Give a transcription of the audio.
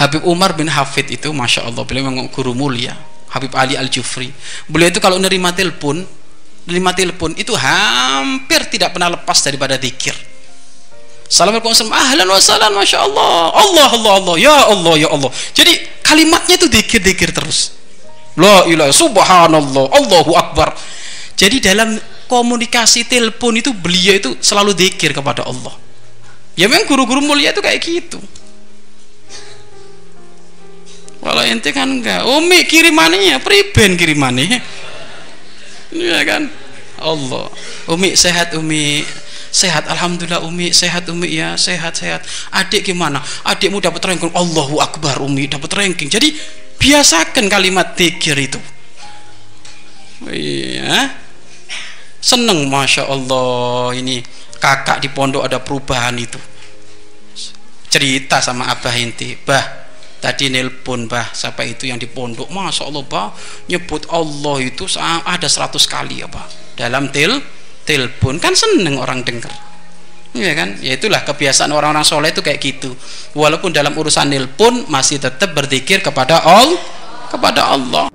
Habib Umar bin Hafid itu Masya Allah beliau memang guru mulia. Habib Ali Al-Jufri. Beliau itu kalau nerima telepon nerima telepon itu hampir tidak pernah lepas daripada zikir Assalamualaikum ahlan wa Masya Allah. Allah Allah Allah. Ya Allah ya Allah. Jadi kalimatnya itu zikir-zikir terus. La ilaha subhanallah Allahu akbar. Jadi dalam komunikasi telepon itu beliau itu selalu zikir kepada Allah. Ya memang guru-guru mulia itu kayak gitu kalau ente kan enggak. Umi kirimannya priben kirimannya ya kan? Allah. Umi sehat umi sehat alhamdulillah umi sehat umi ya. Sehat sehat. Adik gimana? Adikmu dapat ranking. Allahu Akbar umi dapat ranking. Jadi biasakan kalimat tikir itu. Iya. Seneng masya Allah ini kakak di pondok ada perubahan itu. Cerita sama abah inti bah tadi nelpon bah siapa itu yang di pondok? Masya Allah bah nyebut Allah itu ada 100 kali ya bah dalam tel telepon kan seneng orang dengar ya kan? Ya itulah kebiasaan orang-orang soleh itu kayak gitu. Walaupun dalam urusan nelpon masih tetap berzikir kepada Allah kepada Allah